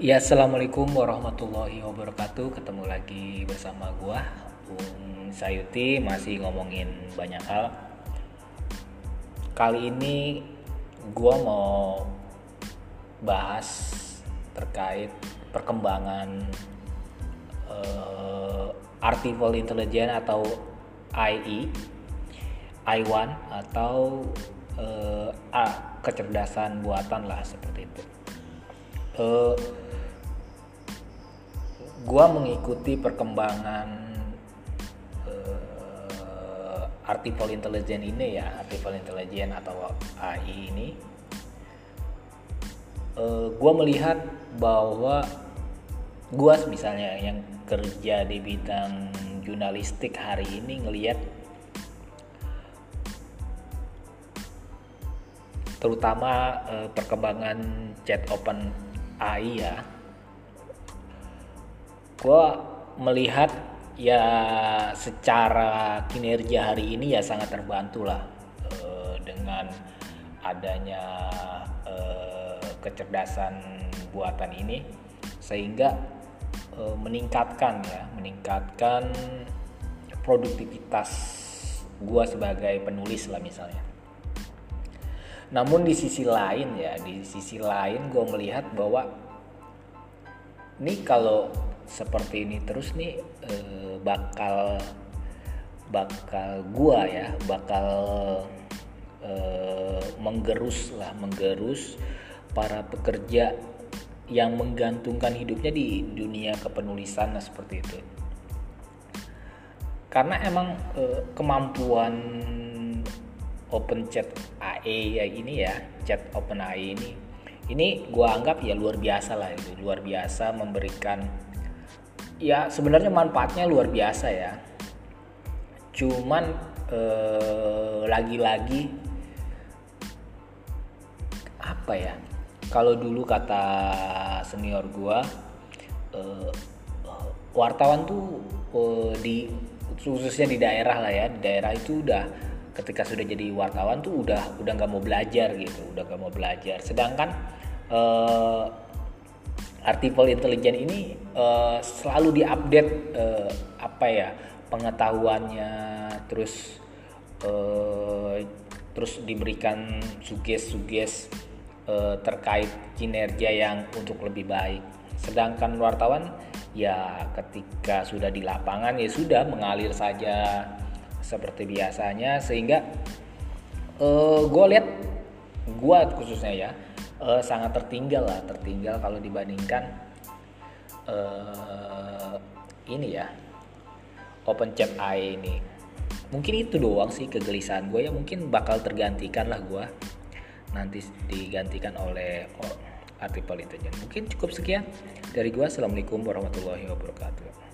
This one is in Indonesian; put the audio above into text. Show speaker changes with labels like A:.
A: Ya, assalamualaikum warahmatullahi wabarakatuh. Ketemu lagi bersama gua, Bung Sayuti, masih ngomongin banyak hal. Kali ini gua mau bahas terkait perkembangan uh, artificial intelligence atau AI, AI1 atau uh, kecerdasan buatan lah seperti itu. Uh, gua mengikuti perkembangan uh, artificial intelligence ini ya artificial intelligence atau AI ini. Uh, gua melihat bahwa gua misalnya yang kerja di bidang jurnalistik hari ini ngelihat terutama uh, perkembangan chat open AI ya gue melihat ya secara kinerja hari ini ya sangat terbantu lah uh, dengan adanya uh, kecerdasan buatan ini sehingga uh, meningkatkan ya meningkatkan produktivitas gue sebagai penulis lah misalnya namun di sisi lain ya di sisi lain gue melihat bahwa ini kalau seperti ini terus nih eh, bakal bakal gua ya bakal eh, menggerus lah menggerus para pekerja yang menggantungkan hidupnya di dunia kepenulisan nah seperti itu. Karena emang eh, kemampuan open chat AE ya ini ya chat open AE ini. Ini gua anggap ya luar biasa lah itu luar biasa memberikan ya sebenarnya manfaatnya luar biasa ya. Cuman eh, lagi-lagi apa ya kalau dulu kata senior gua eh, wartawan tuh eh, di khususnya di daerah lah ya di daerah itu udah ketika sudah jadi wartawan tuh udah udah nggak mau belajar gitu udah nggak mau belajar. Sedangkan eh, artificial intelligence ini uh, selalu diupdate uh, apa ya pengetahuannya terus uh, terus diberikan suges-suges uh, terkait kinerja yang untuk lebih baik. Sedangkan wartawan ya ketika sudah di lapangan ya sudah mengalir saja seperti biasanya sehingga uh, gue lihat gue khususnya ya uh, sangat tertinggal lah tertinggal kalau dibandingkan uh, ini ya open chat AI ini. Mungkin itu doang sih kegelisahan gue ya mungkin bakal tergantikan lah gue nanti digantikan oleh artificial intelligence mungkin cukup sekian dari gue assalamualaikum warahmatullahi wabarakatuh